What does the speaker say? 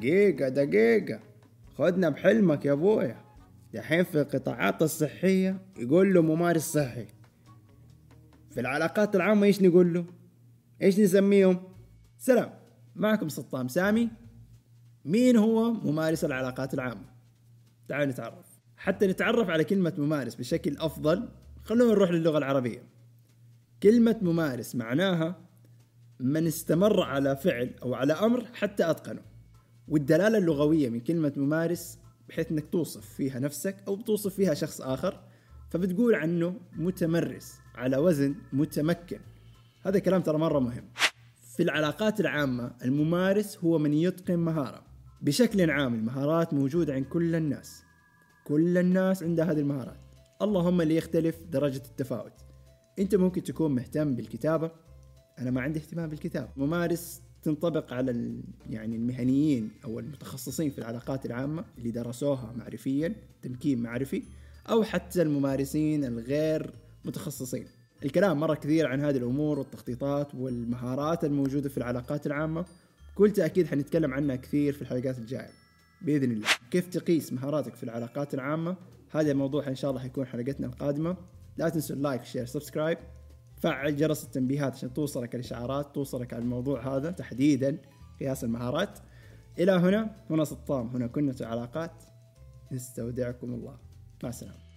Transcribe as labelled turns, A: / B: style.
A: دقيقة دقيقة خدنا بحلمك يا أبويا. دحين في القطاعات الصحية يقول له ممارس صحي. في العلاقات العامة إيش نقول له؟ إيش نسميهم؟ سلام. معكم سطام سامي. مين هو ممارس العلاقات العامة؟ تعالوا نتعرف. حتى نتعرف على كلمة ممارس بشكل أفضل خلونا نروح للغة العربية. كلمة ممارس معناها من استمر على فعل أو على أمر حتى أتقنه. والدلالة اللغوية من كلمة ممارس بحيث إنك توصف فيها نفسك أو بتوصف فيها شخص آخر فبتقول عنه متمرس على وزن متمكن. هذا كلام ترى مرة مهم. في العلاقات العامة الممارس هو من يتقن مهارة. بشكل عام المهارات موجودة عند كل الناس. كل الناس عندها هذه المهارات. اللهم اللي يختلف درجة التفاوت. أنت ممكن تكون مهتم بالكتابة. أنا ما عندي اهتمام بالكتابة. ممارس تنطبق على يعني المهنيين أو المتخصصين في العلاقات العامة اللي درسوها معرفيا تمكين معرفي أو حتى الممارسين الغير متخصصين. الكلام مرة كثير عن هذه الأمور والتخطيطات والمهارات الموجودة في العلاقات العامة. بكل تأكيد حنتكلم عنها كثير في الحلقات الجاية. بإذن الله. كيف تقيس مهاراتك في العلاقات العامة؟ هذا الموضوع إن شاء الله حيكون حلقتنا القادمة. لا تنسوا ال like share subscribe فعل جرس التنبيهات عشان توصلك الإشعارات توصلك على الموضوع هذا تحديدا قياس المهارات. إلى هنا هنا سطام هنا كنة علاقات نستودعكم الله. مع السلامة.